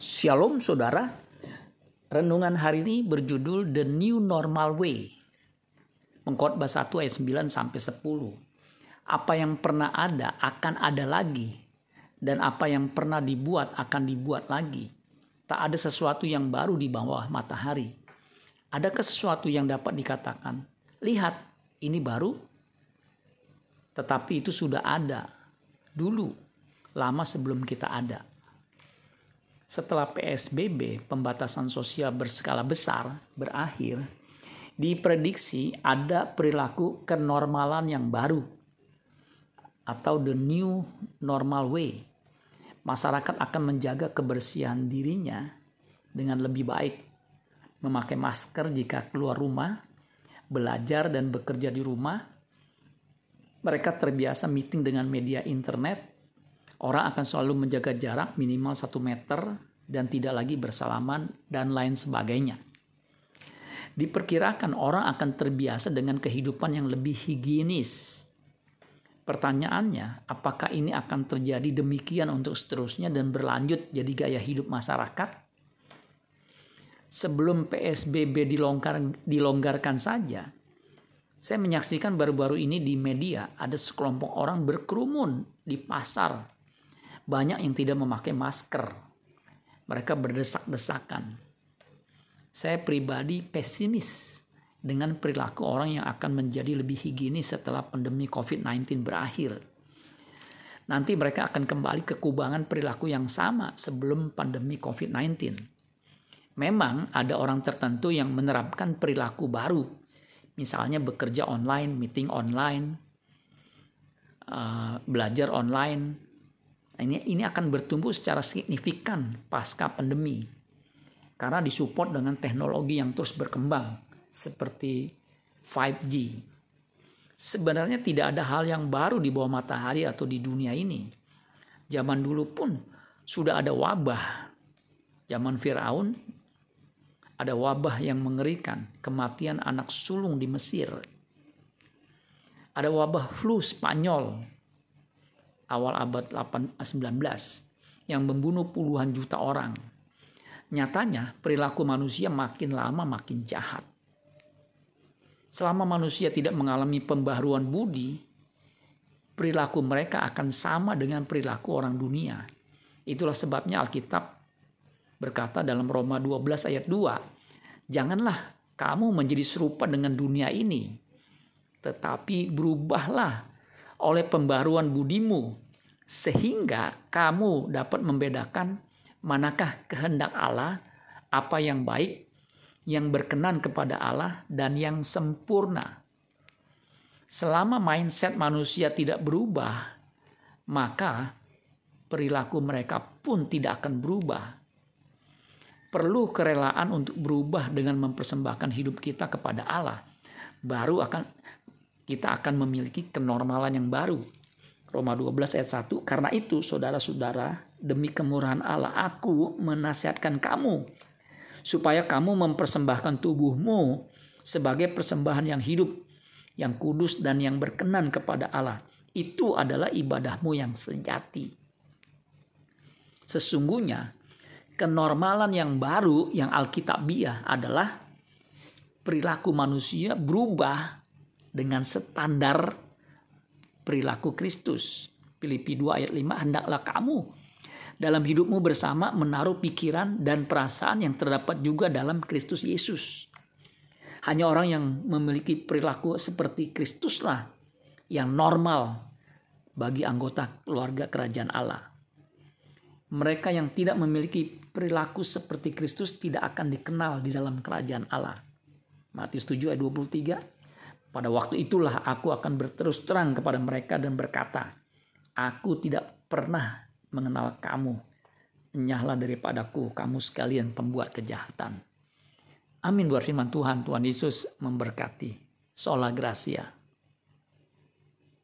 Shalom saudara, renungan hari ini berjudul The New Normal Way. Mengkhotbah 1 ayat 9 sampai 10. Apa yang pernah ada akan ada lagi dan apa yang pernah dibuat akan dibuat lagi. Tak ada sesuatu yang baru di bawah matahari. Adakah sesuatu yang dapat dikatakan, lihat ini baru? Tetapi itu sudah ada dulu, lama sebelum kita ada setelah PSBB, pembatasan sosial berskala besar, berakhir, diprediksi ada perilaku kenormalan yang baru atau the new normal way. Masyarakat akan menjaga kebersihan dirinya dengan lebih baik, memakai masker jika keluar rumah, belajar dan bekerja di rumah. Mereka terbiasa meeting dengan media internet, Orang akan selalu menjaga jarak minimal 1 meter dan tidak lagi bersalaman dan lain sebagainya. Diperkirakan orang akan terbiasa dengan kehidupan yang lebih higienis. Pertanyaannya, apakah ini akan terjadi demikian untuk seterusnya dan berlanjut jadi gaya hidup masyarakat? Sebelum PSBB dilonggar, dilonggarkan saja, saya menyaksikan baru-baru ini di media ada sekelompok orang berkerumun di pasar banyak yang tidak memakai masker. Mereka berdesak-desakan. Saya pribadi pesimis dengan perilaku orang yang akan menjadi lebih higienis setelah pandemi COVID-19 berakhir. Nanti mereka akan kembali ke kubangan perilaku yang sama sebelum pandemi COVID-19. Memang ada orang tertentu yang menerapkan perilaku baru, misalnya bekerja online, meeting online, uh, belajar online, ini ini akan bertumbuh secara signifikan pasca pandemi karena disupport dengan teknologi yang terus berkembang seperti 5G. Sebenarnya tidak ada hal yang baru di bawah matahari atau di dunia ini. Zaman dulu pun sudah ada wabah. Zaman Firaun ada wabah yang mengerikan, kematian anak sulung di Mesir. Ada wabah flu Spanyol awal abad 19 yang membunuh puluhan juta orang. Nyatanya perilaku manusia makin lama makin jahat. Selama manusia tidak mengalami pembaharuan budi, perilaku mereka akan sama dengan perilaku orang dunia. Itulah sebabnya Alkitab berkata dalam Roma 12 ayat 2, Janganlah kamu menjadi serupa dengan dunia ini, tetapi berubahlah oleh pembaruan budimu sehingga kamu dapat membedakan manakah kehendak Allah, apa yang baik, yang berkenan kepada Allah dan yang sempurna. Selama mindset manusia tidak berubah, maka perilaku mereka pun tidak akan berubah. Perlu kerelaan untuk berubah dengan mempersembahkan hidup kita kepada Allah. Baru akan kita akan memiliki kenormalan yang baru. Roma 12 ayat 1. Karena itu saudara-saudara, demi kemurahan Allah aku menasihatkan kamu supaya kamu mempersembahkan tubuhmu sebagai persembahan yang hidup, yang kudus dan yang berkenan kepada Allah. Itu adalah ibadahmu yang sejati. Sesungguhnya kenormalan yang baru yang alkitabiah adalah perilaku manusia berubah dengan standar perilaku Kristus. Filipi 2 ayat 5, hendaklah kamu dalam hidupmu bersama menaruh pikiran dan perasaan yang terdapat juga dalam Kristus Yesus. Hanya orang yang memiliki perilaku seperti Kristuslah yang normal bagi anggota keluarga kerajaan Allah. Mereka yang tidak memiliki perilaku seperti Kristus tidak akan dikenal di dalam kerajaan Allah. Matius 7 ayat 23 pada waktu itulah aku akan berterus terang kepada mereka dan berkata, Aku tidak pernah mengenal kamu. Enyahlah daripadaku, kamu sekalian pembuat kejahatan. Amin buat firman Tuhan. Tuhan Yesus memberkati. Sola Gracia.